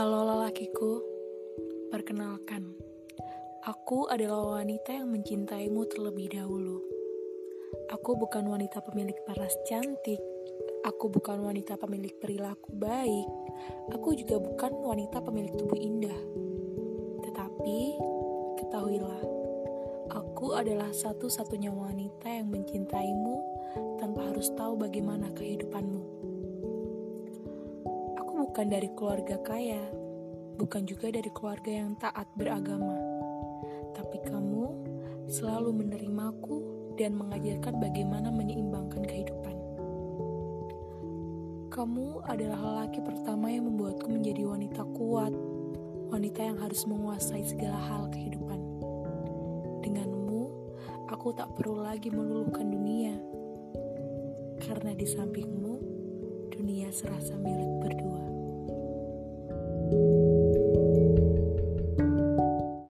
lelakiku, perkenalkan, aku adalah wanita yang mencintaimu terlebih dahulu. Aku bukan wanita pemilik paras cantik, aku bukan wanita pemilik perilaku baik, aku juga bukan wanita pemilik tubuh indah. Tetapi, ketahuilah, aku adalah satu-satunya wanita yang mencintaimu tanpa harus tahu bagaimana kehidupanmu bukan dari keluarga kaya, bukan juga dari keluarga yang taat beragama. Tapi kamu selalu menerimaku dan mengajarkan bagaimana menyeimbangkan kehidupan. Kamu adalah lelaki pertama yang membuatku menjadi wanita kuat, wanita yang harus menguasai segala hal kehidupan. Denganmu, aku tak perlu lagi meluluhkan dunia, karena di sampingmu, dunia serasa milik berdua.